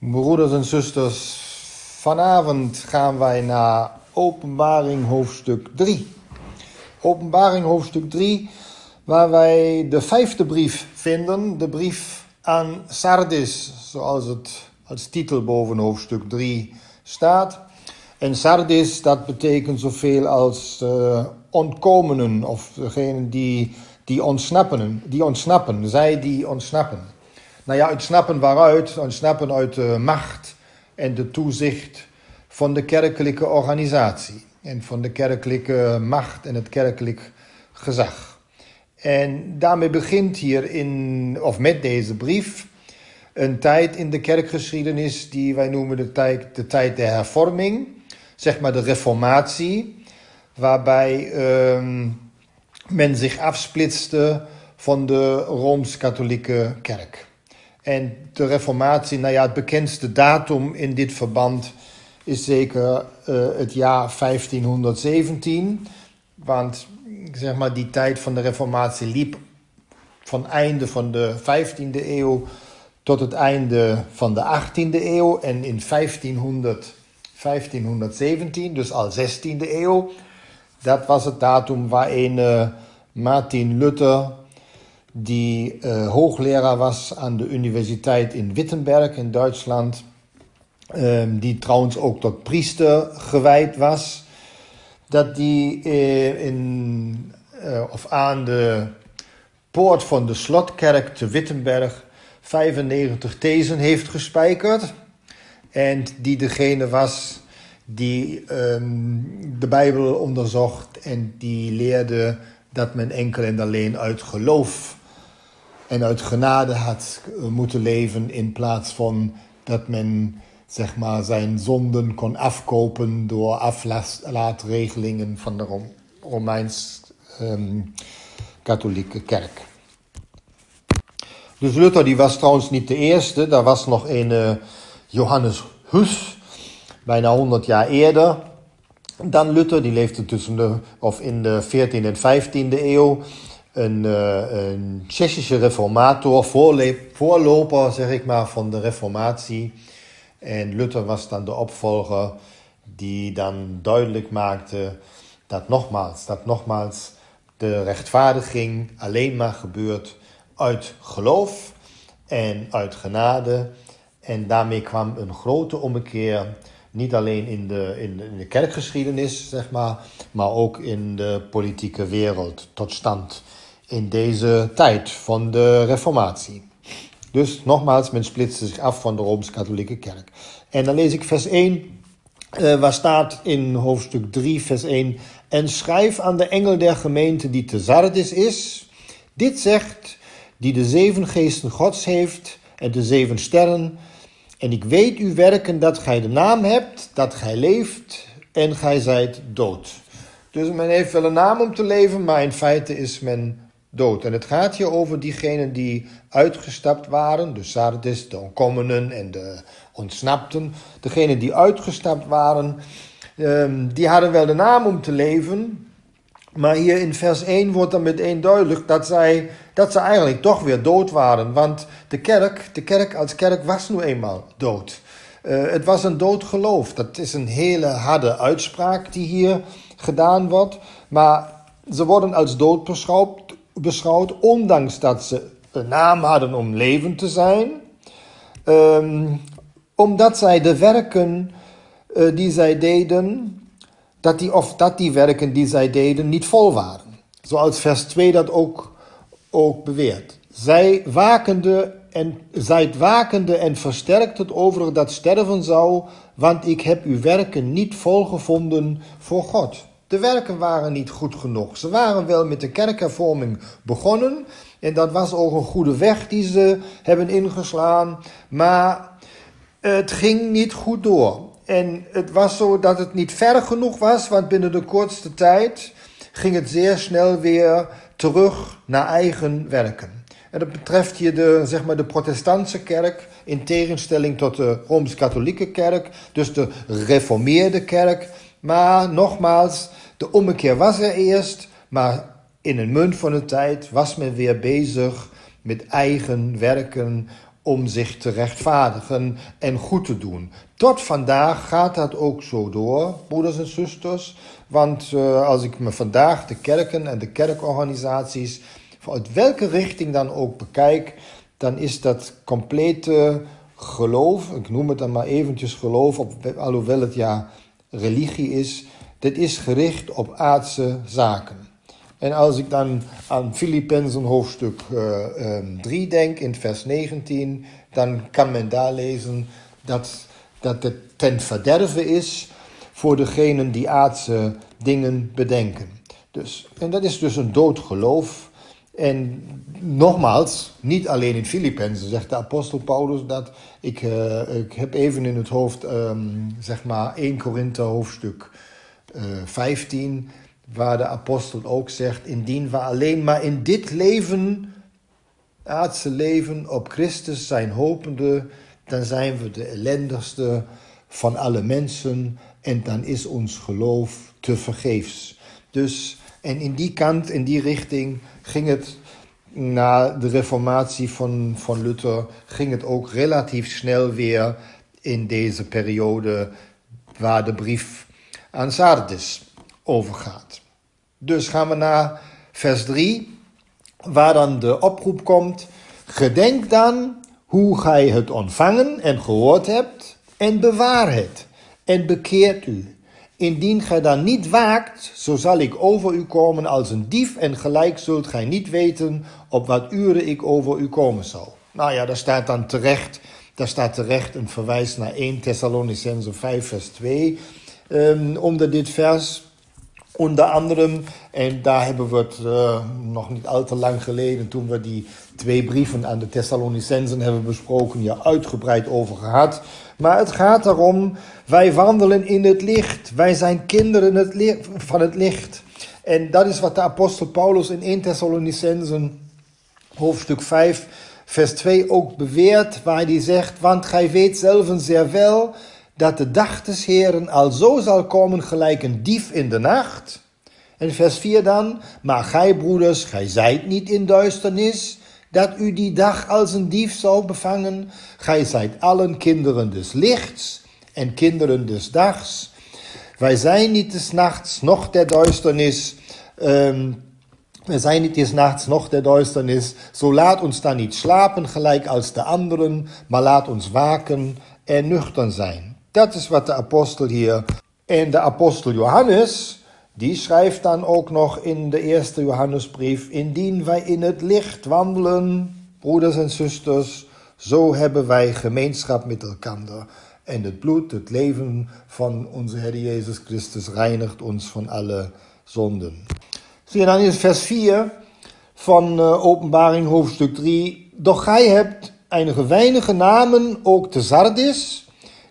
Broeders en zusters, vanavond gaan wij naar Openbaring hoofdstuk 3. Openbaring hoofdstuk 3, waar wij de vijfde brief vinden, de brief aan Sardis, zoals het als titel boven hoofdstuk 3 staat. En Sardis, dat betekent zoveel als uh, ontkomenen, of degenen die, die ontsnappen, die ontsnappen, zij die ontsnappen. Nou ja, ontsnappen waaruit? Ontsnappen uit de macht en de toezicht van de kerkelijke organisatie. En van de kerkelijke macht en het kerkelijk gezag. En daarmee begint hier in, of met deze brief, een tijd in de kerkgeschiedenis die wij noemen de tijd, de tijd der hervorming, zeg maar de reformatie, waarbij uh, men zich afsplitste van de Rooms-Katholieke kerk. En de reformatie, nou ja, het bekendste datum in dit verband is zeker uh, het jaar 1517. Want zeg maar, die tijd van de reformatie liep van einde van de 15e eeuw tot het einde van de 18e eeuw. En in 1500, 1517, dus al 16e eeuw, dat was het datum waarin uh, Martin Luther die uh, hoogleraar was aan de universiteit in Wittenberg in Duitsland. Um, die trouwens ook tot priester gewijd was. Dat die uh, in, uh, of aan de poort van de slotkerk te Wittenberg 95 thezen heeft gespijkerd. En die degene was die um, de Bijbel onderzocht en die leerde dat men enkel en alleen uit geloof en uit genade had eh, moeten leven in plaats van dat men zeg maar, zijn zonden kon afkopen door aflaatregelingen van de Romeins-Katholieke ehm, kerk. Dus Luther die was trouwens niet de eerste, daar was nog een uh, Johannes Hus, bijna 100 jaar eerder dan Luther, die leefde tussen de, of in de 14e en 15e eeuw een, uh, een Tsjechische reformator, voorloper zeg ik maar, van de reformatie. En Luther was dan de opvolger die dan duidelijk maakte dat nogmaals, dat nogmaals de rechtvaardiging alleen maar gebeurt uit geloof en uit genade. En daarmee kwam een grote ommekeer, niet alleen in de, in de, in de kerkgeschiedenis, zeg maar, maar ook in de politieke wereld tot stand in deze tijd van de Reformatie. Dus nogmaals, men splitste zich af van de Rooms-Katholieke Kerk. En dan lees ik vers 1, uh, eh, waar staat in hoofdstuk 3, vers 1: En schrijf aan de engel der gemeente die te Sardis is: Dit zegt, die de zeven geesten Gods heeft en de zeven sterren. En ik weet uw werken dat gij de naam hebt, dat gij leeft en gij zijt dood. Dus men heeft wel een naam om te leven, maar in feite is men dood. En het gaat hier over diegenen die uitgestapt waren, de Sardis, de onkomenen en de ontsnapten. Degenen die uitgestapt waren, um, die hadden wel de naam om te leven. Maar hier in vers 1 wordt dan meteen duidelijk dat zij, dat ze eigenlijk toch weer dood waren. Want de kerk, de kerk als kerk was nu eenmaal dood. Uh, het was een dood geloof. Dat is een hele harde uitspraak die hier gedaan wordt. Maar ze worden als dood beschouwd beschouwd, ondanks dat ze een naam hadden om levend te zijn, um, omdat zij de werken uh, die zij deden, dat die, of dat die werken die zij deden niet vol waren. Zoals vers 2 dat ook, ook beweert. Zij wakende en, zijt wakende en versterkt het over dat sterven zou, want ik heb uw werken niet volgevonden voor God. De werken waren niet goed genoeg. Ze waren wel met de kerkhervorming begonnen. En dat was ook een goede weg die ze hebben ingeslaan. Maar het ging niet goed door. En het was zo dat het niet ver genoeg was, want binnen de kortste tijd ging het zeer snel weer terug naar eigen werken. En dat betreft hier de, zeg maar, de protestantse kerk in tegenstelling tot de Rooms-Katholieke kerk, dus de reformeerde kerk. Maar nogmaals, de ommekeer was er eerst, maar in een munt van de tijd was men weer bezig met eigen werken om zich te rechtvaardigen en goed te doen. Tot vandaag gaat dat ook zo door, broeders en zusters. Want uh, als ik me vandaag de kerken en de kerkorganisaties, uit welke richting dan ook bekijk, dan is dat complete geloof, ik noem het dan maar eventjes geloof, alhoewel het ja religie is, dit is gericht op aardse zaken. En als ik dan aan Filippenzen hoofdstuk uh, um, 3 denk, in vers 19, dan kan men daar lezen dat, dat het ten verderve is voor degenen die aardse dingen bedenken. Dus, en dat is dus een dood geloof. En nogmaals, niet alleen in Filippenzen zegt de apostel Paulus dat. Ik, uh, ik heb even in het hoofd, um, zeg maar, 1 Korinthe hoofdstuk uh, 15, waar de apostel ook zegt: Indien we alleen maar in dit leven, aardse leven, op Christus zijn hopende, dan zijn we de ellendigste van alle mensen en dan is ons geloof te vergeefs. Dus, en in die kant, in die richting ging het na de reformatie van, van Luther, ging het ook relatief snel weer in deze periode waar de brief aan Sardis overgaat. Dus gaan we naar vers 3, waar dan de oproep komt. Gedenk dan hoe gij het ontvangen en gehoord hebt, en bewaar het, en bekeert u. Indien gij dan niet waakt, zo zal ik over u komen als een dief, en gelijk zult gij niet weten op wat uren ik over u komen zal. Nou ja, daar staat dan terecht, daar staat terecht een verwijs naar 1 Thessalonicense 5 vers 2 um, onder dit vers. Onder andere, en daar hebben we het uh, nog niet al te lang geleden, toen we die twee brieven aan de Thessalonicensen hebben besproken, ja uitgebreid over gehad. Maar het gaat erom, wij wandelen in het licht. Wij zijn kinderen van het licht. En dat is wat de apostel Paulus in 1 Thessalonicensen hoofdstuk 5 vers 2 ook beweert, waar hij zegt, want gij weet zelf zeer wel dat de dag des Heren al zo zal komen gelijk een dief in de nacht. En vers 4 dan, maar gij broeders, gij zijt niet in duisternis, dat u die dag als een dief zal bevangen. Gij zijt allen kinderen des lichts en kinderen des dags. Wij zijn niet des nachts, noch der duisternis. Um, wij zijn niet des nachts, noch der duisternis. Zo laat ons dan niet slapen gelijk als de anderen, maar laat ons waken en nuchtern zijn. Dat is wat de apostel hier. En de apostel Johannes, die schrijft dan ook nog in de eerste Johannesbrief: Indien wij in het licht wandelen, broeders en zusters, zo hebben wij gemeenschap met elkaar. En het bloed, het leven van onze Heer Jezus Christus reinigt ons van alle zonden. Zie je dan in vers 4 van uh, Openbaring hoofdstuk 3. Doch gij hebt enige weinige namen ook te Sardis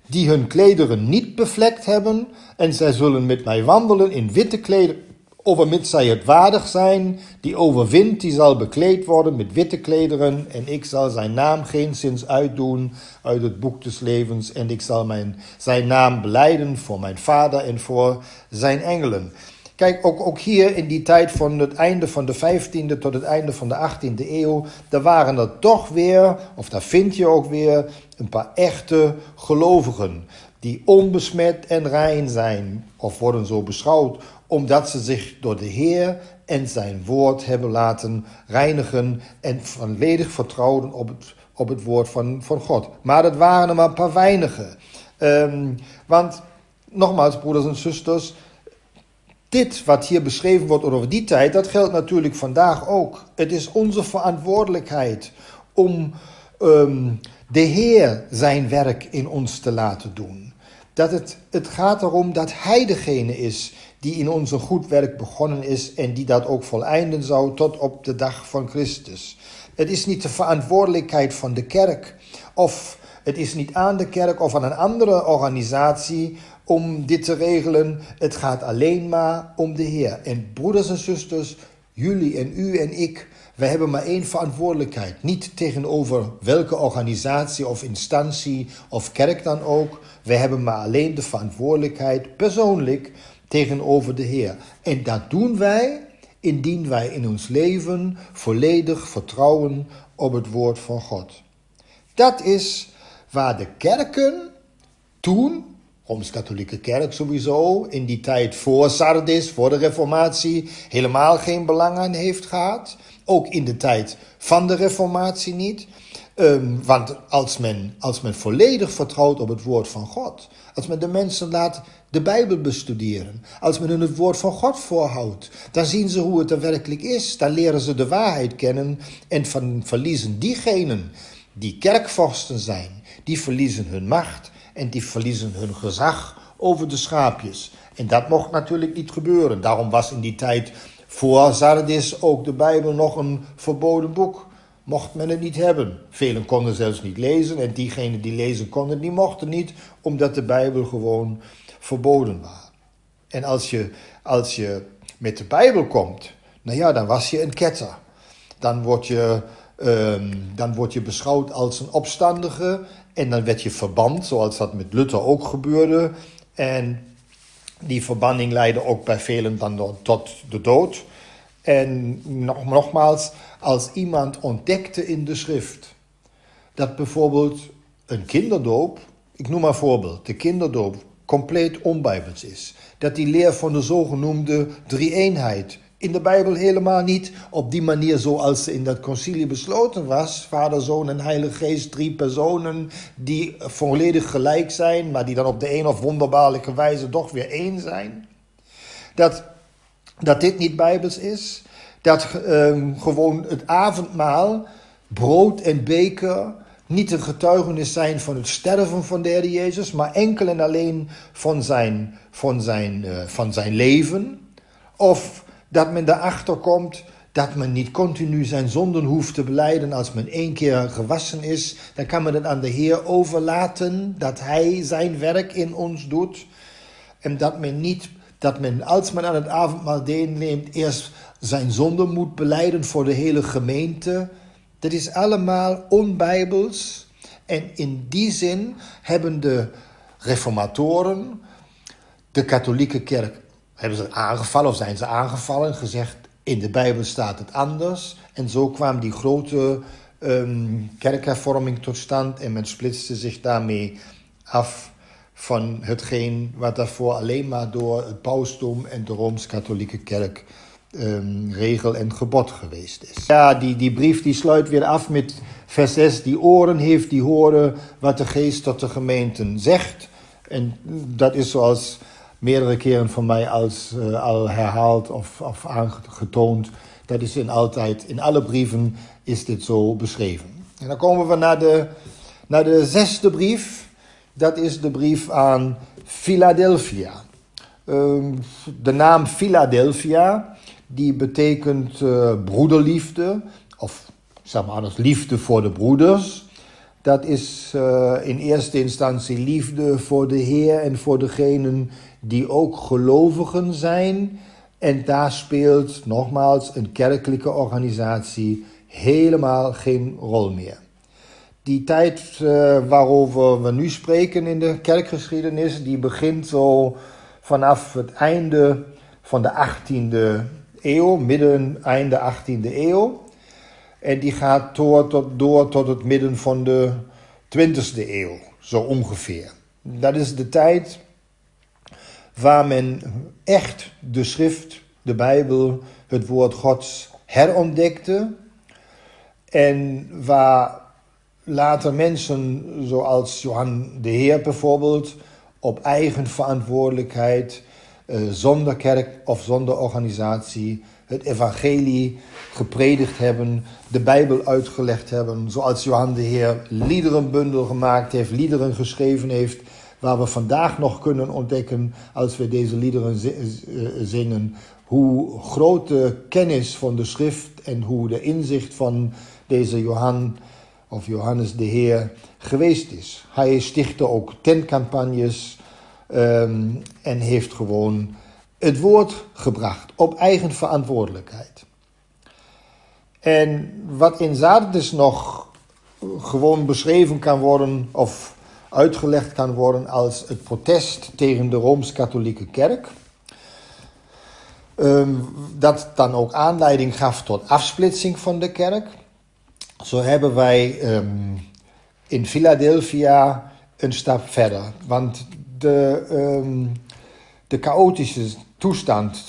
die hun klederen niet bevlekt hebben, en zij zullen met mij wandelen in witte klederen, overmits zij het waardig zijn, die overwint, die zal bekleed worden met witte klederen, en ik zal zijn naam geen zins uitdoen uit het boek des levens, en ik zal mijn, zijn naam beleiden voor mijn vader en voor zijn engelen. Kijk, ook, ook hier in die tijd van het einde van de 15e tot het einde van de 18e eeuw, daar waren er toch weer, of daar vind je ook weer, een paar echte gelovigen. Die onbesmet en rein zijn, of worden zo beschouwd, omdat ze zich door de Heer en zijn woord hebben laten reinigen en volledig vertrouwden op het, op het woord van, van God. Maar dat waren er maar een paar weinigen. Um, want, nogmaals, broeders en zusters, dit wat hier beschreven wordt over die tijd, dat geldt natuurlijk vandaag ook. Het is onze verantwoordelijkheid om um, de Heer zijn werk in ons te laten doen. Dat het, het gaat erom dat Hij degene is die in ons goed werk begonnen is en die dat ook voleinden zou tot op de dag van Christus. Het is niet de verantwoordelijkheid van de kerk of het is niet aan de kerk of aan een andere organisatie om dit te regelen. Het gaat alleen maar om de Heer. En broeders en zusters, jullie en u en ik, wij hebben maar één verantwoordelijkheid. Niet tegenover welke organisatie of instantie of kerk dan ook. Wij hebben maar alleen de verantwoordelijkheid persoonlijk tegenover de Heer. En dat doen wij indien wij in ons leven volledig vertrouwen op het woord van God. Dat is waar de kerken toen, Rooms-Katholieke Kerk sowieso, in die tijd voor Sardis, voor de Reformatie, helemaal geen belang aan heeft gehad. Ook in de tijd van de Reformatie niet. Um, want als men, als men volledig vertrouwt op het woord van God, als men de mensen laat de Bijbel bestuderen, als men hun het woord van God voorhoudt, dan zien ze hoe het er werkelijk is. Dan leren ze de waarheid kennen en van, verliezen diegenen die kerkvorsten zijn, die verliezen hun macht en die verliezen hun gezag over de schaapjes. En dat mocht natuurlijk niet gebeuren. Daarom was in die tijd voor Sardis ook de Bijbel nog een verboden boek mocht men het niet hebben. Velen konden zelfs niet lezen en diegenen die lezen konden, die mochten niet, omdat de Bijbel gewoon verboden was. En als je, als je met de Bijbel komt, nou ja, dan was je een ketter. Dan word je, um, dan word je beschouwd als een opstandige en dan werd je verband, zoals dat met Luther ook gebeurde. En die verbanning leidde ook bij velen dan tot de dood. En nog, nogmaals, als iemand ontdekte in de schrift dat bijvoorbeeld een kinderdoop, ik noem maar een voorbeeld, de kinderdoop compleet onbijbels is. Dat die leer van de zogenoemde drie-eenheid in de Bijbel helemaal niet op die manier zoals in dat concilie besloten was. Vader, Zoon en Heilige Geest, drie personen die volledig gelijk zijn, maar die dan op de een of wonderbaarlijke wijze toch weer één zijn. Dat dat dit niet bijbels is. Dat ehm, gewoon het avondmaal, brood en beker, niet een getuigenis zijn van het sterven van de Heer Jezus, maar enkel en alleen van zijn, van zijn, uh, van zijn leven. Of dat men erachter komt dat men niet continu zijn zonden hoeft te beleiden als men één keer gewassen is. Dan kan men het aan de Heer overlaten dat Hij zijn werk in ons doet. En dat men niet dat men als men aan het avondmaal deelneemt eerst zijn zonde moet beleiden voor de hele gemeente. Dat is allemaal onbijbels. En in die zin hebben de reformatoren de katholieke kerk hebben ze aangevallen of zijn ze aangevallen gezegd in de Bijbel staat het anders. En zo kwam die grote um, kerkhervorming tot stand en men splitste zich daarmee af van hetgeen wat daarvoor alleen maar door het pausdom en de Rooms-Katholieke Kerk um, regel en gebod geweest is. Ja, die, die brief die sluit weer af met vers 6. Die oren heeft, die horen wat de geest tot de gemeenten zegt. En dat is zoals meerdere keren van mij als, uh, al herhaald of, of aangetoond. Dat is in altijd, in alle brieven is dit zo beschreven. En dan komen we naar de, naar de zesde brief dat is de brief aan Philadelphia. Ehm, de naam Philadelphia, die betekent uh, broederliefde, of zeg maar anders, liefde voor de broeders. Dat is uh, in eerste instantie liefde voor de Heer en voor degenen die ook gelovigen zijn. En daar speelt nogmaals een kerkelijke organisatie helemaal geen rol meer die tijd uh, waarover we nu spreken in de kerkgeschiedenis, die begint zo vanaf het einde van de 18e eeuw, midden, einde 18e eeuw. En die gaat door tot, door tot het midden van de 20e eeuw, zo ongeveer. Dat is de tijd waar men echt de schrift, de Bijbel, het woord Gods herontdekte. En waar later mensen zoals Johan de Heer bijvoorbeeld op eigen verantwoordelijkheid, eh, zonder kerk of zonder organisatie, het evangelie gepredikt hebben, de Bijbel uitgelegd hebben, zoals Johan de Heer liederenbundel gemaakt heeft, liederen geschreven heeft, waar we vandaag nog kunnen ontdekken als we deze liederen eh, zingen, hoe grote kennis van de schrift en hoe de inzicht van deze Johan of Johannes de Heer geweest is. Hij stichtte ook tentcampagnes um, en heeft gewoon het woord gebracht op eigen verantwoordelijkheid. En wat in Sardes nog gewoon beschreven kan worden of uitgelegd kan worden als het protest tegen de Rooms-Katholieke Kerk. Um, dat dan ook aanleiding gaf tot afsplitsing van de kerk. Zo hebben wij um, in Philadelphia een stap verder. Want de, um, de chaotische toestand,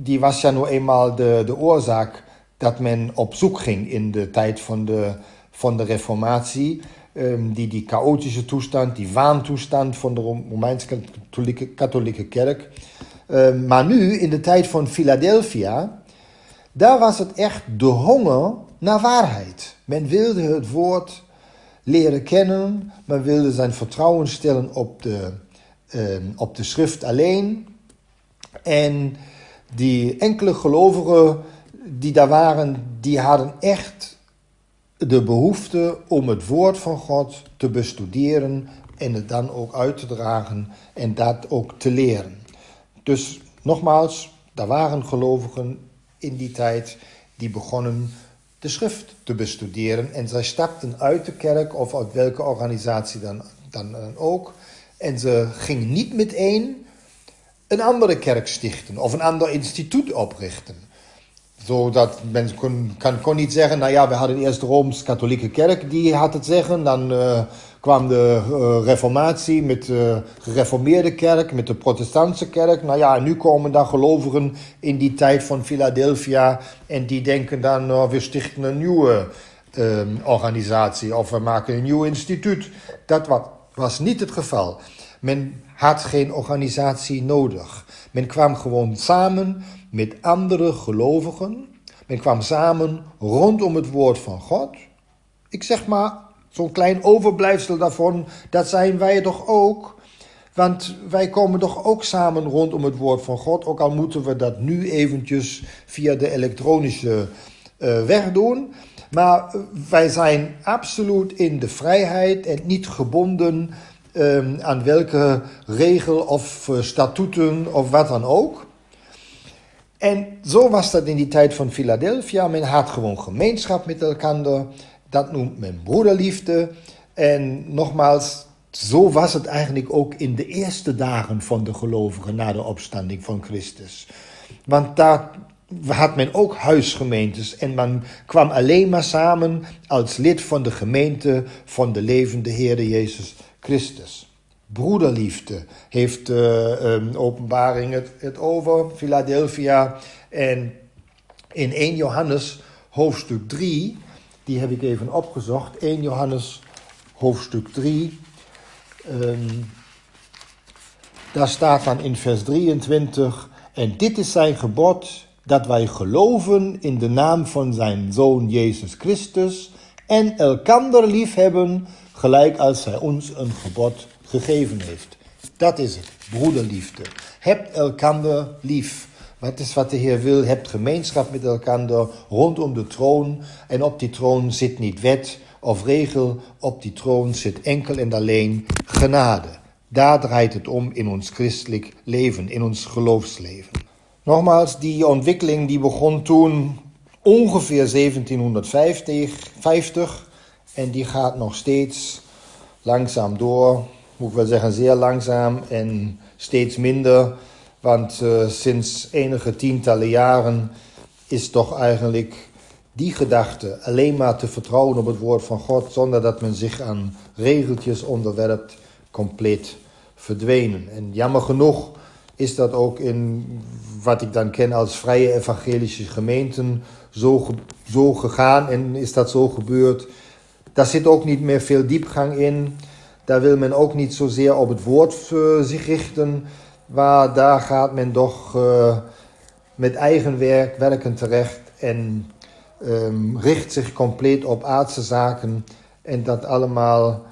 die was ja nou eenmaal de, de oorzaak dat men op zoek ging in de tijd van de, van de reformatie. Um, die, die chaotische toestand, die waantoestand van de Romeins-katholieke katholieke kerk. Um, maar nu, in de tijd van Philadelphia, daar was het echt de honger naar waarheid. Men wilde het woord leren kennen, men wilde zijn vertrouwen stellen op de, uh, op de schrift alleen. En die enkele gelovigen die daar waren, die hadden echt de behoefte om het woord van God te bestuderen en het dan ook uit te dragen en dat ook te leren. Dus nogmaals, daar waren gelovigen in die tijd die begonnen de schrift te bestuderen. En zij stapten uit de kerk of uit welke organisatie dan, dan ook. En ze gingen niet meteen een andere kerk stichten of een ander instituut oprichten. Zodat men kon, kan, niet zeggen, nou ja, we hadden eerst de Rooms-Katholieke Kerk, die had het zeggen. Dan uh, kwam de uh, reformatie met de gereformeerde kerk, met de protestantse kerk. Nou ja, nu komen dan gelovigen in die tijd van Philadelphia en die denken dan, uh, we stichten een nieuwe organisatie of we maken een nieuw instituut. Dat was, was niet het geval. Men had geen organisatie nodig. Men kwam gewoon samen met andere gelovigen. Men kwam samen rondom het woord van God. Ik zeg maar, zo'n klein overblijfsel daarvan, dat zijn wij toch ook. Want wij komen toch ook samen rondom het woord van God, ook al moeten we dat nu eventjes via de elektronische uh, weg doen. Maar wij zijn absoluut in de vrijheid en niet gebonden um, aan welke regel of uh, statuten of wat dan ook. En zo was dat in die tijd van Philadelphia. Men had gewoon gemeenschap met elkaar. Dat noemt men broederliefde. En nogmaals, zo was het eigenlijk ook in de eerste dagen van de gelovigen na de opstanding van Christus. Want daar had men ook huisgemeentes en men kwam alleen maar samen als lid van de gemeente van de levende Heer Jezus Christus. Broederliefde heeft uh, openbaring het, over, Philadelphia. En in 1 Johannes hoofdstuk 3, die heb ik even opgezocht. 1 Johannes hoofdstuk 3. Um, daar staat dan in vers 23: En dit is zijn gebod, dat wij geloven in de naam van zijn zoon Jezus Christus en elkander liefhebben, gelijk als hij ons een gebod gegeven heeft. Dat is het, broederliefde. Hebt elkander lief. Wat is wat de Heer wil? Hebt gemeenschap met elkander rondom de troon. En op die troon zit niet wet of regel, op die troon zit enkel en alleen genade. Daar draait het om in ons christelijk leven, in ons geloofsleven. Nogmaals, die ontwikkeling die begon toen ongeveer 1750 en die gaat nog steeds langzaam door moet ik wel zeggen, zeer langzaam en steeds minder. Want uh, sinds enige tientallen jaren is toch eigenlijk die gedachte alleen maar te vertrouwen op het woord van God, zonder dat men zich aan regeltjes onderwerpt, compleet verdwenen. En jammer genoeg is dat ook in wat ik dan ken als vrije evangelische gemeenten zo, zo gegaan en is dat zo gebeurd. Daar zit ook niet meer veel diepgang in. Daar wil men ook niet zozeer op het woord uh, zich richten, maar daar gaat men toch uh, met eigen werk werken terecht en um, richt zich compleet op aardse zaken en dat allemaal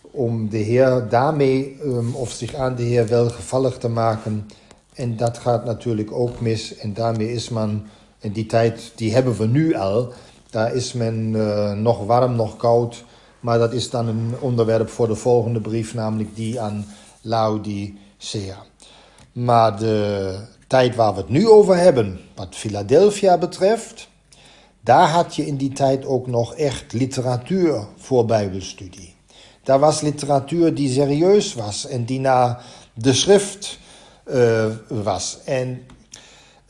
om de Heer daarmee um, of zich aan de Heer welgevallig te maken. En dat gaat natuurlijk ook mis en daarmee is men, in die tijd, die hebben we nu al, daar is men uh, nog warm, nog koud maar dat is dan een onderwerp voor de volgende brief, namelijk die aan Laodicea. Maar de tijd waar we het nu over hebben, wat Philadelphia betreft, daar had je in die tijd ook nog echt literatuur voor Bijbelstudie. Daar was literatuur die serieus was en die naar de schrift uh, was. En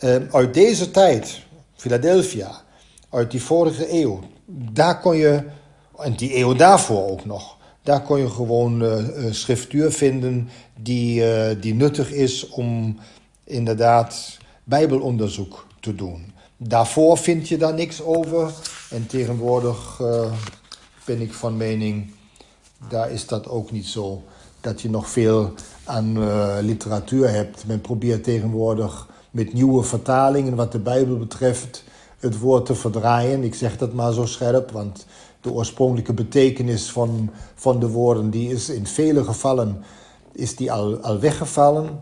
uh, uit deze tijd, Philadelphia, uit die vorige eeuw, daar kon je en die eeuw daarvoor ook nog, Daar kon je gewoon uh, schriftuur vinden die, uh, die nuttig is om inderdaad bijbelonderzoek te doen. Daarvoor vind je daar niks over. En tegenwoordig ben ik van mening, daar is dat ook niet zo. Dat je nog veel aan literatuur hebt. Men probeert tegenwoordig met nieuwe vertalingen wat de Bijbel betreft het woord te verdraaien. Ik zeg dat maar zo scherp, want de oorspronkelijke betekenis van, van de woorden, die is in vele gevallen is die al, al weggevallen.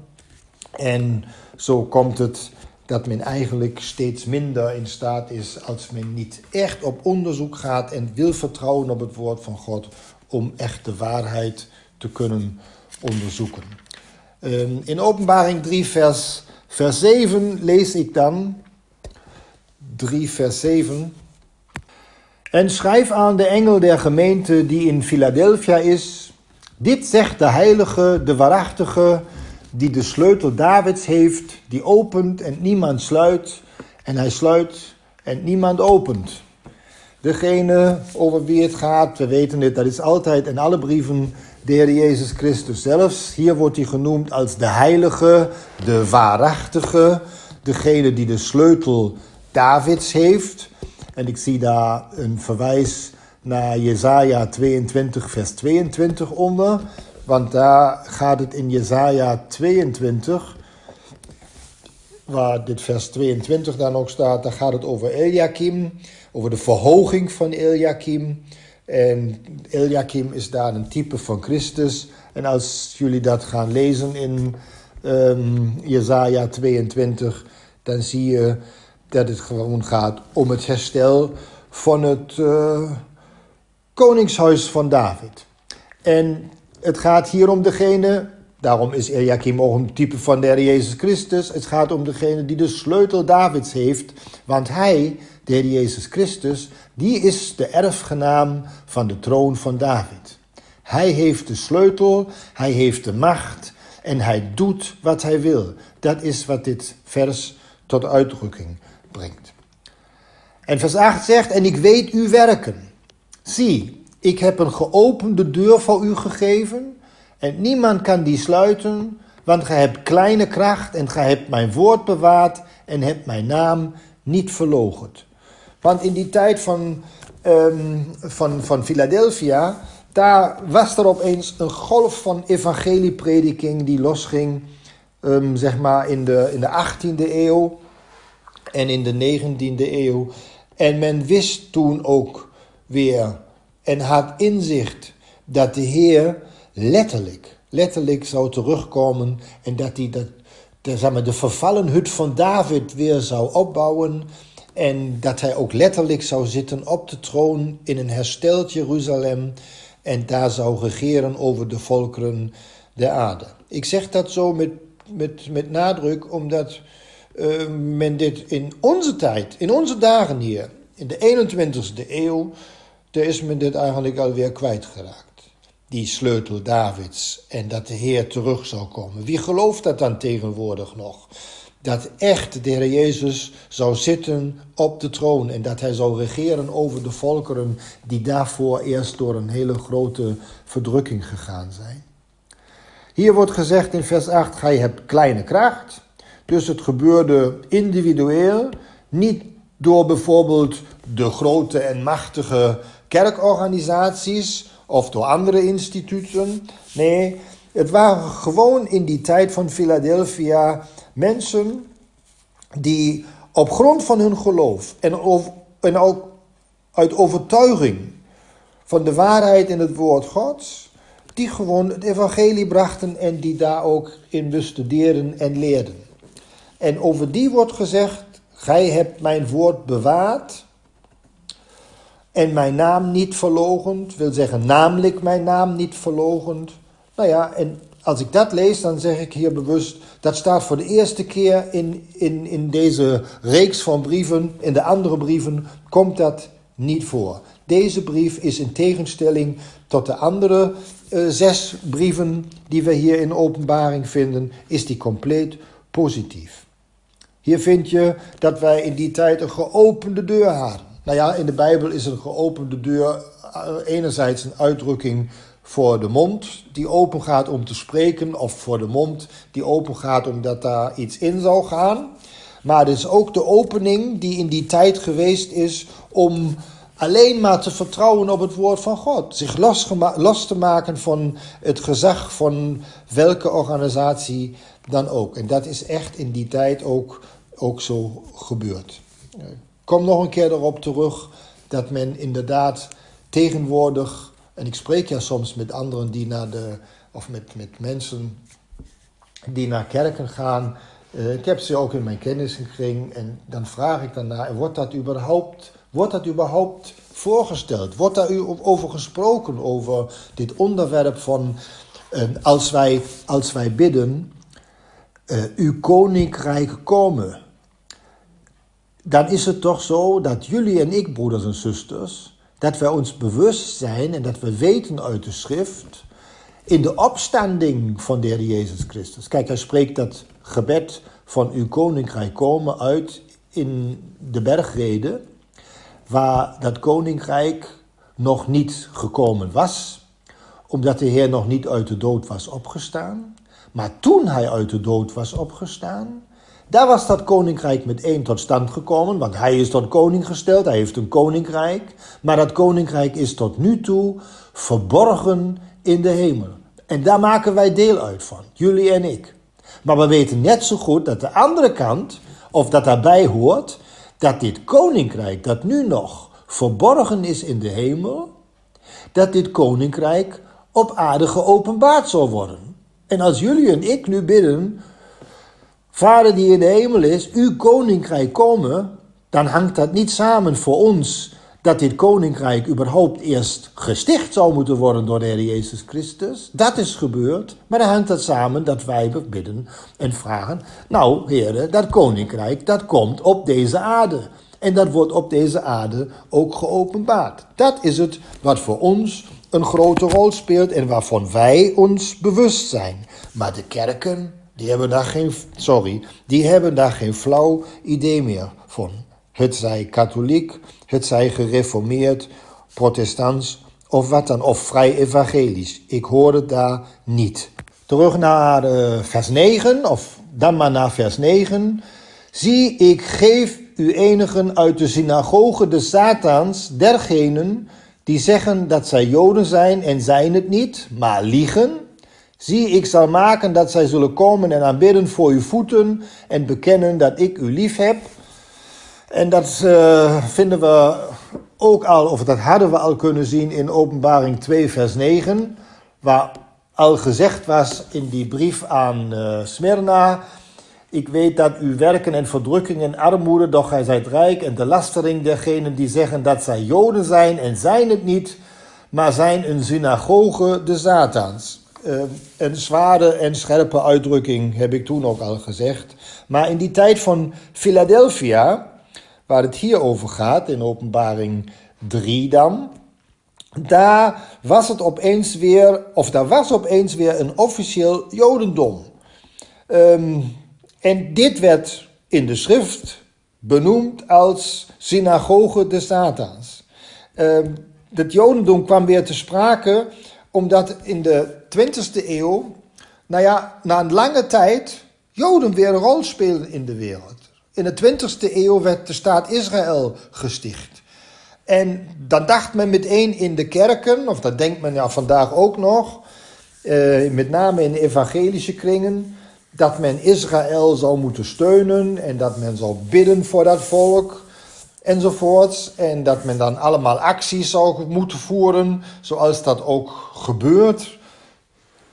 En zo komt het dat men eigenlijk steeds minder in staat is als men niet echt op onderzoek gaat en wil vertrouwen op het woord van God om echt de waarheid te kunnen onderzoeken. Ehm, in Openbaring 3, vers, vers 7 lees ik dan, 3, vers 7. En schrijf aan de engel der gemeente die in Philadelphia is. Dit zegt de heilige, de waarachtige, die de sleutel Davids heeft, die opent en niemand sluit, en hij sluit en niemand opent. Degene over wie het gaat, we weten het, dat is altijd in alle brieven de Heer Jezus Christus zelfs. Hier wordt hij genoemd als de heilige, de waarachtige, degene die de sleutel Davids heeft. En ik zie daar een verwijs naar Jesaja 22, vers 22 onder. Want daar gaat het in Jesaja 22, waar dit vers 22 dan ook staat, daar gaat het over Eliakim, over de verhoging van Eliakim. En Eliakim is daar een type van Christus. En als jullie dat gaan lezen in um, Jesaja 22, dan zie je dat het gewoon gaat om het herstel van het uh, koningshuis van David. En het gaat hier om degene, daarom is Eliakim ook een type van de Heer Jezus Christus. Het gaat om degene die de sleutel Davids heeft, want hij, de Heer Jezus Christus, die is de erfgenaam van de troon van David. Hij heeft de sleutel, hij heeft de macht en hij doet wat hij wil. Dat is wat dit vers tot uitdrukking brengt. En vers 8 zegt, en ik weet uw werken. Zie, ik heb een geopende deur voor u gegeven en niemand kan die sluiten, want gij hebt kleine kracht en gij hebt mijn woord bewaard en hebt mijn naam niet verloochend. Want in die tijd van, um, van, van Philadelphia, daar was er opeens een golf van evangelieprediking die losging, um, zeg maar in de, in de 18e eeuw en in de 19e eeuw. En men wist toen ook weer en had inzicht dat de Heer letterlijk, letterlijk zou terugkomen en dat hij dat, de, zeg maar, de vervallen hut van David weer zou opbouwen. En dat hij ook letterlijk zou zitten op de troon in een hersteld Jeruzalem. En daar zou regeren over de volkeren der aarde. Ik zeg dat zo met, met, met nadruk, omdat uh, men dit in onze tijd, in onze dagen hier, in de 21ste eeuw, daar is men dit eigenlijk alweer kwijtgeraakt. Die sleutel Davids en dat de Heer terug zou komen. Wie gelooft dat dan tegenwoordig nog? Dat echt de Heer Jezus zou zitten op de troon en dat hij zou regeren over de volkeren die daarvoor eerst door een hele grote verdrukking gegaan zijn. Hier wordt gezegd in vers 8: Gij hebt kleine kracht. Dus het gebeurde individueel, niet door bijvoorbeeld de grote en machtige kerkorganisaties of door andere instituten. Nee, het waren gewoon in die tijd van Philadelphia mensen die op grond van hun geloof en, en ook uit overtuiging van de waarheid in het woord Gods, die gewoon het evangelie brachten en die daar ook in bestuderen en leerden. En over die wordt gezegd, gij hebt mijn woord bewaard en mijn naam niet verlogend, wil zeggen namelijk mijn naam niet verlogend. Nou ja, en als ik dat lees, dan zeg ik hier bewust, dat staat voor de eerste keer in, in, in deze reeks van brieven. In de andere brieven komt dat niet voor. Deze brief is in tegenstelling tot de andere uh, zes brieven die we hier in openbaring vinden, is die compleet positief. Hier vind je dat wij in die tijd een geopende deur hadden. Nou ja, in de Bijbel is een geopende deur eh, enerzijds een uitdrukking voor de mond die open gaat om te spreken, of voor de mond die open gaat omdat daar iets in zou gaan. Maar het is ook de opening die in die tijd geweest is om alleen maar te vertrouwen op het woord van God. Zich los te maken van het gezag van welke organisatie dan ook. En dat is echt in die tijd ook, ook zo gebeurd. Ik kom nog een keer erop terug dat men inderdaad tegenwoordig, en ik spreek ja soms met anderen die naar de, of met, met mensen die naar kerken gaan. Uh, ik heb ze ook in mijn kenniskring en dan vraag ik daarna, wordt dat überhaupt, wordt dat überhaupt voorgesteld? Wordt daar u over gesproken, over dit onderwerp van uh, als, wij, als wij bidden, uh, uw koninkrijk komen? Dan is het toch zo dat jullie en ik, broeders en zusters, dat wij ons bewust zijn en dat we weten uit de schrift, in de opstanding van de Heer Jezus Christus. Kijk, hij spreekt dat gebed van uw koninkrijk komen uit in de bergrede, waar dat koninkrijk nog niet gekomen was, omdat de Heer nog niet uit de dood was opgestaan. Maar toen hij uit de dood was opgestaan, daar was dat koninkrijk meteen tot stand gekomen, want hij is tot koning gesteld, hij heeft een koninkrijk, maar dat koninkrijk is tot nu toe verborgen in de hemel. En daar maken wij deel uit van, jullie en ik. Maar we weten net zo goed dat de andere kant, of dat daarbij hoort, dat dit koninkrijk dat nu nog verborgen is in de hemel, dat dit koninkrijk op aarde geopenbaard zal worden. En als jullie en ik nu bidden, Vader die in de hemel is, uw koninkrijk komen, dan hangt dat niet samen voor ons dat dit koninkrijk überhaupt eerst gesticht zou moeten worden door de Heer Jezus Christus. Dat is gebeurd, maar dan hangt dat samen dat wij bidden en vragen, nou heren, dat koninkrijk dat komt op deze aarde. En dat wordt op deze aarde ook geopenbaard. Dat is het wat voor ons een grote rol speelt en waarvan wij ons bewust zijn. Maar de kerken, die hebben daar geen, sorry, die hebben daar geen flauw idee meer van. Het zij katholiek, het zij gereformeerd, protestants of wat dan, of vrij evangelisch. Ik hoor het daar niet. Terug naar uh, vers 9, of dan maar naar vers 9. Zie, ik geef u enigen uit de synagoge de Satans, dergenen die zeggen dat zij Joden zijn en zijn het niet, maar liegen. Zie, ik zal maken dat zij zullen komen en aanbidden voor uw voeten en bekennen dat ik u lief heb. En dat uh, vinden we ook al, of dat hadden we al kunnen zien in Openbaring 2, vers 9, waar al gezegd was in die brief aan uh, Smyrna. Ik weet dat uw werken en verdrukking en armoede, doch gij zijt rijk, en de lastering dergenen die zeggen dat zij Joden zijn en zijn het niet, maar zijn een synagoge de Satans. Uh, een zware en scherpe uitdrukking heb ik toen ook al gezegd. Maar in die tijd van Philadelphia, waar het hier over gaat, in openbaring 3 dan, daar was het opeens weer, of daar was opeens weer een officieel Jodendom. Um, en dit werd in de schrift benoemd als synagoge des Satans. Um, het Jodendom kwam weer te sprake omdat in de 20e eeuw, nou ja, na een lange tijd Joden weer een rol speelden in de wereld. In de 20e eeuw werd de staat Israël gesticht. En dan dacht men meteen in de kerken, of dat denkt men ja vandaag ook nog, eh, met name in evangelische kringen, dat men Israël zou moeten steunen en dat men zou bidden voor dat volk enzovoorts. En dat men dan allemaal acties zou moeten voeren, zoals dat ook gebeurt.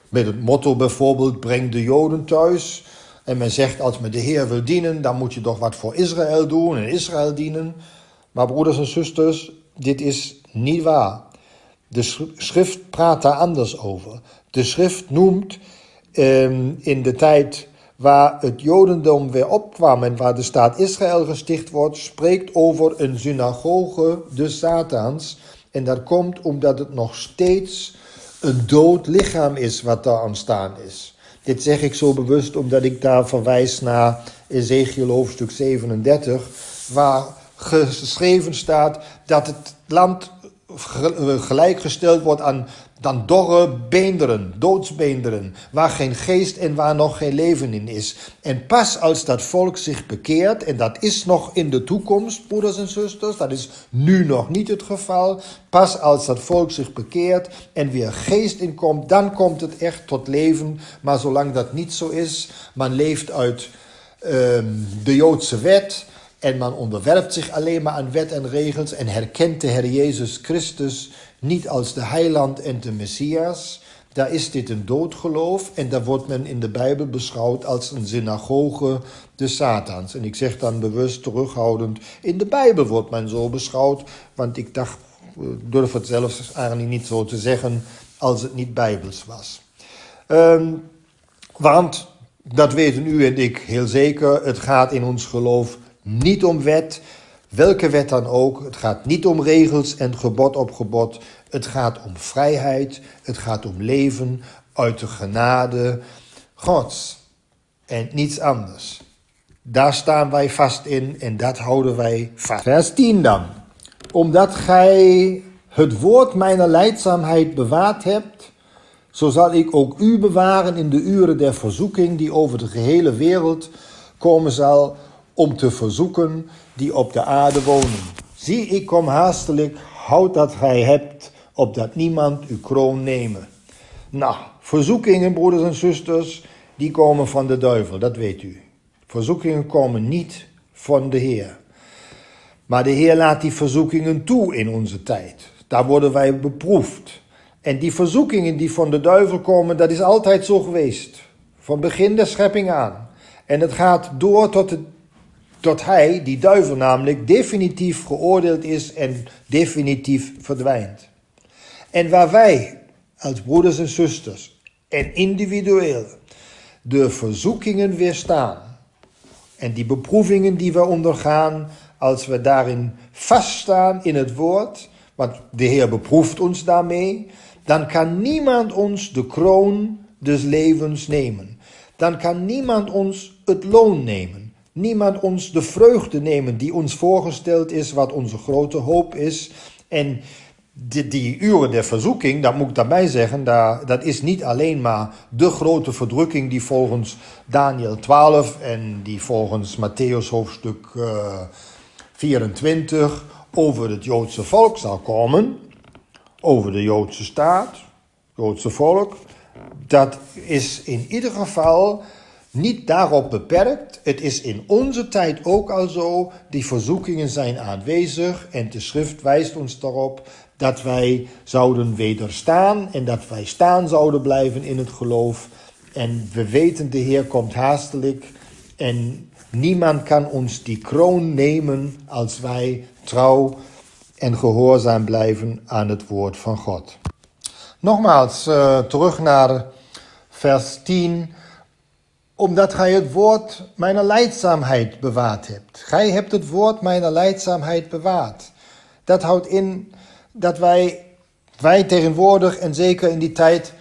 Met het motto bijvoorbeeld, breng de Joden thuis. En men zegt, als men de Heer wil dienen, dan moet je toch wat voor Israël doen en Israël dienen. Maar broeders en zusters, dit is niet waar. De schrift praat daar anders over. De schrift noemt um, in de tijd waar het Jodendom weer opkwam en waar de staat Israël gesticht wordt, spreekt over een synagoge de Satans. En dat komt omdat het nog steeds een dood lichaam is wat daar ontstaan is. Dit zeg ik zo bewust omdat ik daar verwijs naar Ezekiel hoofdstuk 37, waar geschreven staat dat het land gelijkgesteld wordt aan dan dorre beenderen, doodsbeenderen, waar geen geest en waar nog geen leven in is. En pas als dat volk zich bekeert, en dat is nog in de toekomst, broeders en zusters, dat is nu nog niet het geval, pas als dat volk zich bekeert en weer geest inkomt, dan komt het echt tot leven. Maar zolang dat niet zo is, man leeft uit ehm, de Joodse wet, en man onderwerpt zich alleen maar aan wet en regels en herkent de Heer Jezus Christus niet als de heiland en de Messias, daar is dit een doodgeloof en daar wordt men in de Bijbel beschouwd als een synagoge de Satans. En ik zeg dan bewust terughoudend, in de Bijbel wordt men zo beschouwd, want ik dacht, durf het zelfs eigenlijk niet zo te zeggen als het niet Bijbels was. Um, want, dat weten u en ik heel zeker, het gaat in ons geloof niet om wet, welke wet dan ook. Het gaat niet om regels en gebod op gebod. Het gaat om vrijheid. Het gaat om leven uit de genade Gods. En niets anders. Daar staan wij vast in en dat houden wij vast. Vers 10 dan. Omdat gij het woord mijner leidzaamheid bewaard hebt, zo zal ik ook u bewaren in de uren der verzoeking die over de gehele wereld komen zal om te verzoeken die op de aarde wonen. Zie, ik kom haastelijk, houd dat gij hebt, opdat niemand uw kroon nemen. Nou, verzoekingen, broeders en zusters, die komen van de duivel, dat weet u. Verzoekingen komen niet van de Heer. Maar de Heer laat die verzoekingen toe in onze tijd. Daar worden wij beproefd. En die verzoekingen die van de duivel komen, dat is altijd zo geweest. Van begin de schepping aan. En het gaat door tot het tot hij, die duivel namelijk, definitief geoordeeld is en definitief verdwijnt. En waar wij als broeders en zusters en individueel de verzoekingen weerstaan en die beproevingen die we ondergaan, als we daarin vaststaan in het woord, want de Heer beproeft ons daarmee, dan kan niemand ons de kroon des levens nemen. Dan kan niemand ons het loon nemen niemand ons de vreugde nemen die ons voorgesteld is, wat onze grote hoop is. En die, die uren der verzoeking, dat moet ik daarbij zeggen, dat is niet alleen maar de grote verdrukking die volgens Daniel 12 en die volgens Matthäus hoofdstuk uh, eh, 24 over het Joodse volk zal komen, over de Joodse staat, Joodse volk. Dat is in ieder geval niet daarop beperkt. Het is in onze tijd ook al zo. Die verzoekingen zijn aanwezig en de schrift wijst ons daarop dat wij zouden wederstaan en dat wij staan zouden blijven in het geloof. En we weten, de Heer komt haastelijk en niemand kan ons die kroon nemen als wij trouw en gehoorzaam blijven aan het woord van God. Nogmaals, uh, terug naar vers 10 omdat gij het woord mijn leidzaamheid bewaard hebt. Gij hebt het woord mijn leidzaamheid bewaard. Dat houdt in dat wij, wij tegenwoordig en zeker in die tijd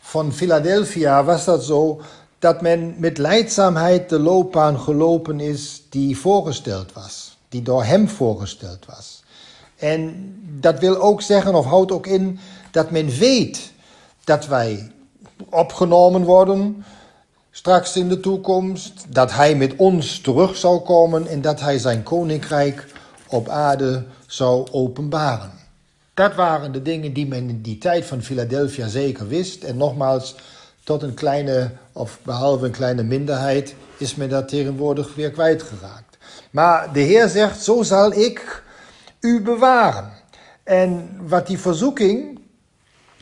van Philadelphia was dat zo, dat men met leidzaamheid de loopbaan gelopen is die voorgesteld was, die door hem voorgesteld was. En dat wil ook zeggen, of houdt ook in, dat men weet dat wij opgenomen worden, straks in de toekomst, dat hij met ons terug zou komen en dat hij zijn koninkrijk op aarde zou openbaren. Dat waren de dingen die men in die tijd van Philadelphia zeker wist. En nogmaals, tot een kleine, of behalve een kleine minderheid, is men dat tegenwoordig weer kwijtgeraakt. Maar de Heer zegt, zo zal ik u bewaren. En wat die verzoeking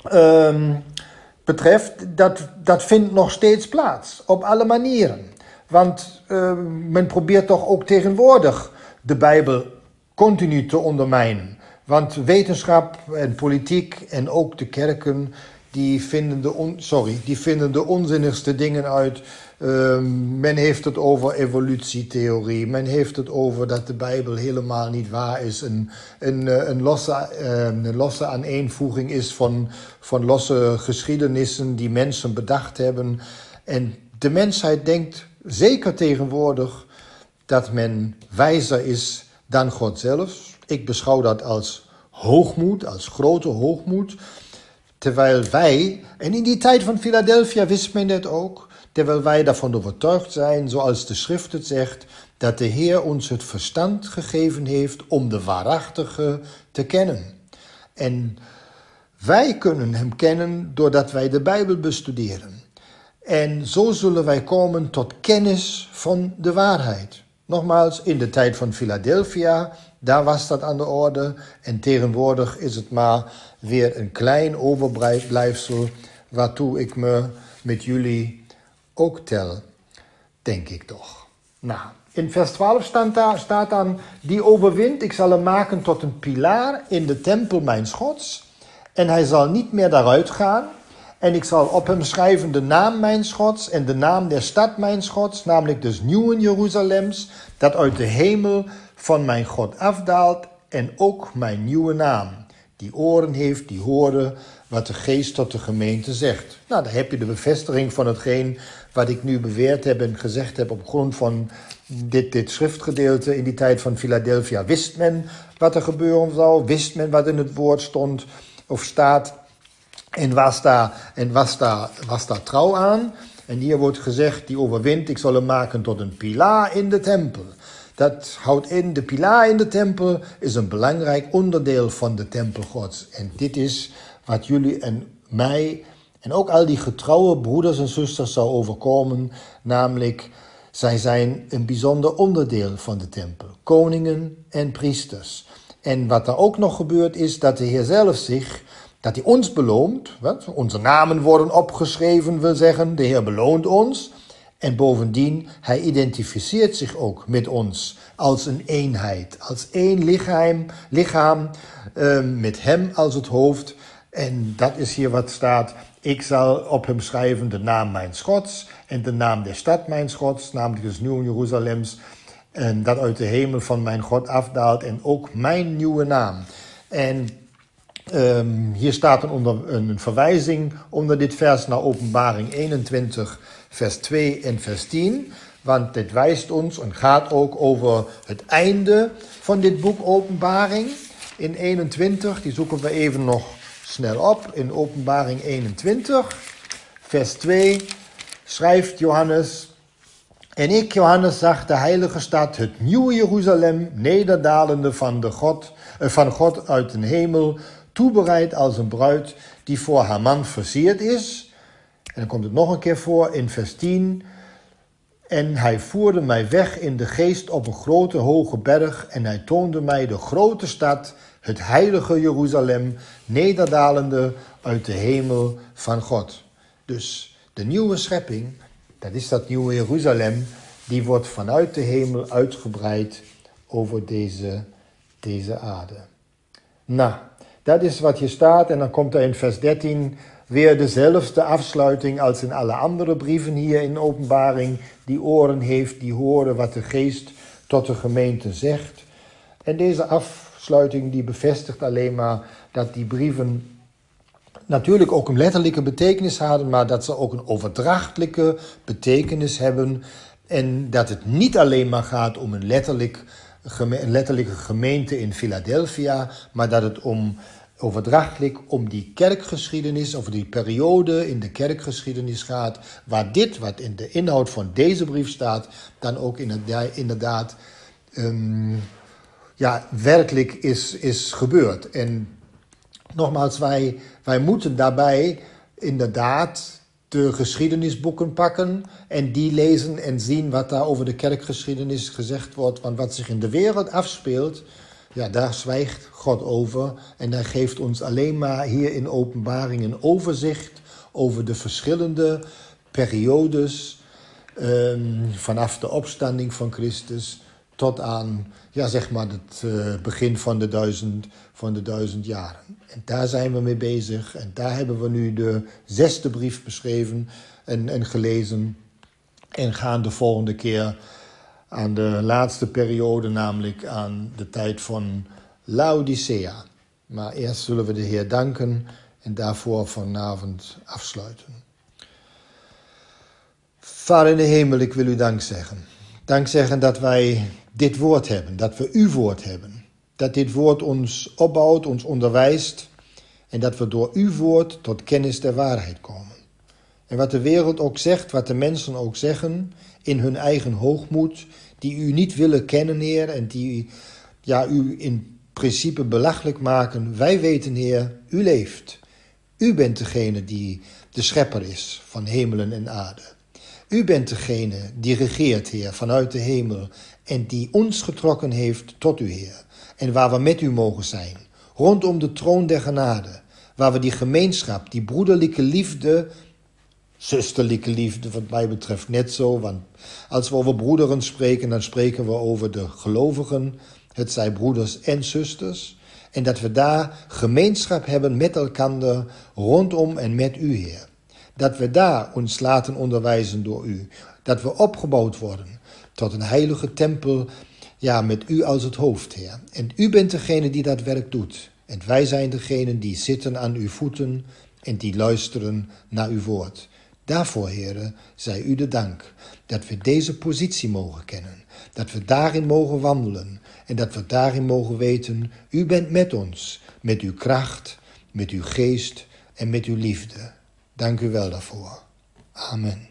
ehm, betreft, dat, dat vindt nog steeds plaats. Op alle manieren. Want uh, men probeert toch ook tegenwoordig de Bijbel continu te ondermijnen. Want wetenschap en politiek en ook de kerken, die vinden de, on, sorry, die vinden de onzinnigste dingen uit Ehm, men heeft het over evolutietheorie. Men heeft het over dat de Bijbel helemaal niet waar is. Een, een, eh, een, losse, ehm, een losse aaneenvoeging is van, van losse geschiedenissen die mensen bedacht hebben. En de mensheid denkt zeker tegenwoordig dat men wijzer is dan God zelf. Ik beschouw dat als hoogmoed, als grote hoogmoed. Terwijl wij, en in die tijd van Philadelphia wist men dat ook, terwijl wij daarvan overtuigd zijn, zoals de schrift het zegt, dat de Heer ons het verstand gegeven heeft om de waarachtige te kennen. En wij kunnen Hem kennen doordat wij de Bijbel bestuderen. En zo zullen wij komen tot kennis van de waarheid. Nogmaals, in de tijd van Philadelphia, daar was dat aan de orde. En tegenwoordig is het maar weer een klein overblijfsel waartoe ik me met jullie ook tel, denk ik toch. Nou, in vers 12 staat, daar, staat dan, die overwint, ik zal hem maken tot een pilaar in de tempel mijn Gods. En hij zal niet meer daaruit gaan. En ik zal op hem schrijven de naam mijn Gods en de naam der stad mijn Gods, namelijk dus nieuwe Jeruzalems, dat uit de hemel van mijn God afdaalt en ook mijn nieuwe naam. Die oren heeft, die horen wat de geest tot de gemeente zegt. Nou, dan heb je de bevestiging van hetgeen wat ik nu beweerd heb en gezegd heb op grond van dit, dit schriftgedeelte. In die tijd van Philadelphia wist men wat er gebeuren zou, wist men wat in het woord stond of staat en was daar, en was daar, was daar trouw aan. En hier wordt gezegd, die overwint, ik zal hem maken tot een pilaar in de tempel. Dat houdt in, de pilaar in de tempel is een belangrijk onderdeel van de tempel Gods. En dit is wat jullie en mij en ook al die getrouwe broeders en zusters zou overkomen, namelijk zij zijn een bijzonder onderdeel van de tempel, koningen en priesters. En wat er ook nog gebeurt is dat de Heer zelf zich, dat hij ons beloont, wat? onze namen worden opgeschreven, wil zeggen, de Heer beloont ons. En bovendien, hij identificeert zich ook met ons als een eenheid, als één lichaam, lichaam uh, met hem als het hoofd. En dat is hier wat staat, ik zal op hem schrijven de naam mijn Gods en de naam der stad mijn Gods, namelijk dus Nieuw Jeruzalems, en dat uit de hemel van mijn God afdaalt en ook mijn nieuwe naam. En um, hier staat een verwijzing onder dit vers naar Openbaring 21, vers 2 en vers 10. Want dit wijst ons en gaat ook over het einde van dit boek Openbaring. In 21, die zoeken we even nog snel op. In Openbaring 21, vers 2, schrijft Johannes. En ik, Johannes, zag de heilige stad, het nieuwe Jeruzalem, nederdalende van, de God, eh, van God uit de hemel, toebereid als een bruid die voor haar man versierd is. En dan komt het nog een keer voor in vers 10. En hij voerde mij weg in de geest op een grote hoge berg en hij toonde mij de grote stad, het heilige Jeruzalem, nederdalende uit de hemel van God. Dus de nieuwe schepping, dat is dat nieuwe Jeruzalem, die wordt vanuit de hemel uitgebreid over deze, deze aarde. Nou, dat is wat hier staat en dan komt er in vers 13 weer dezelfde afsluiting als in alle andere brieven hier in openbaring, die oren heeft, die horen wat de geest tot de gemeente zegt. En deze afsluiting die bevestigt alleen maar dat die brieven natuurlijk ook een letterlijke betekenis hadden, maar dat ze ook een overdrachtelijke betekenis hebben. En dat het niet alleen maar gaat om een, letterlijk, letterlijke gemeente in Philadelphia, maar dat het om overdrachtelijk om die kerkgeschiedenis, of die periode in de kerkgeschiedenis gaat, waar dit wat in de inhoud van deze brief staat, dan ook inderdaad um, ja, werkelijk is, is gebeurd. En nogmaals, wij, wij moeten daarbij inderdaad de geschiedenisboeken pakken en die lezen en zien wat daar over de kerkgeschiedenis gezegd wordt. Want wat zich in de wereld afspeelt, ja, daar zwijgt God over en hij geeft ons alleen maar hier in openbaring een overzicht over de verschillende periodes um, vanaf de opstanding van Christus tot aan ja, zeg maar het uh, begin van de, duizend, van de duizend jaren. En daar zijn we mee bezig en daar hebben we nu de zesde brief beschreven en, en gelezen en gaan de volgende keer aan de laatste periode, namelijk aan de tijd van Laodicea. Maar eerst zullen we de Heer danken en daarvoor vanavond afsluiten. Vader in de hemel, ik wil u dank zeggen. Dank zeggen dat wij dit woord hebben, dat we uw woord hebben. dat dit woord ons opbouwt, ons onderwijst en dat we door uw woord tot kennis der waarheid komen. En wat de wereld ook zegt, wat de mensen ook zeggen, in hun eigen hoogmoed, die u niet willen kennen, Heer, en die ja, u in principe belachelijk maken. Wij weten, Heer, u leeft. U bent degene die de schepper is van hemelen en aarde. U bent degene die regeert, Heer, vanuit de hemel en die ons getrokken heeft tot u, Heer. En waar we met u mogen zijn, rondom de troon der genade, waar we die gemeenschap, die broederlijke liefde zusterlijke liefde, wat mij betreft net zo. Want als we over broederen spreken, dan spreken we over de gelovigen. Het zijn broeders en zusters. En dat we daar gemeenschap hebben met elkaar rondom en met u, Heer. Dat we daar ons laten onderwijzen door u. Dat we opgebouwd worden tot een heilige tempel, ja, met u als het hoofd, Heer. En u bent degene die dat werk doet. En wij zijn degene die zitten aan uw voeten en die luisteren naar uw woord. Daarvoor, heren, zij u de dank dat we deze positie mogen kennen, dat we daarin mogen wandelen en dat we daarin mogen weten, u bent met ons, met uw kracht, met uw geest en met uw liefde. Dank u wel daarvoor. Amen.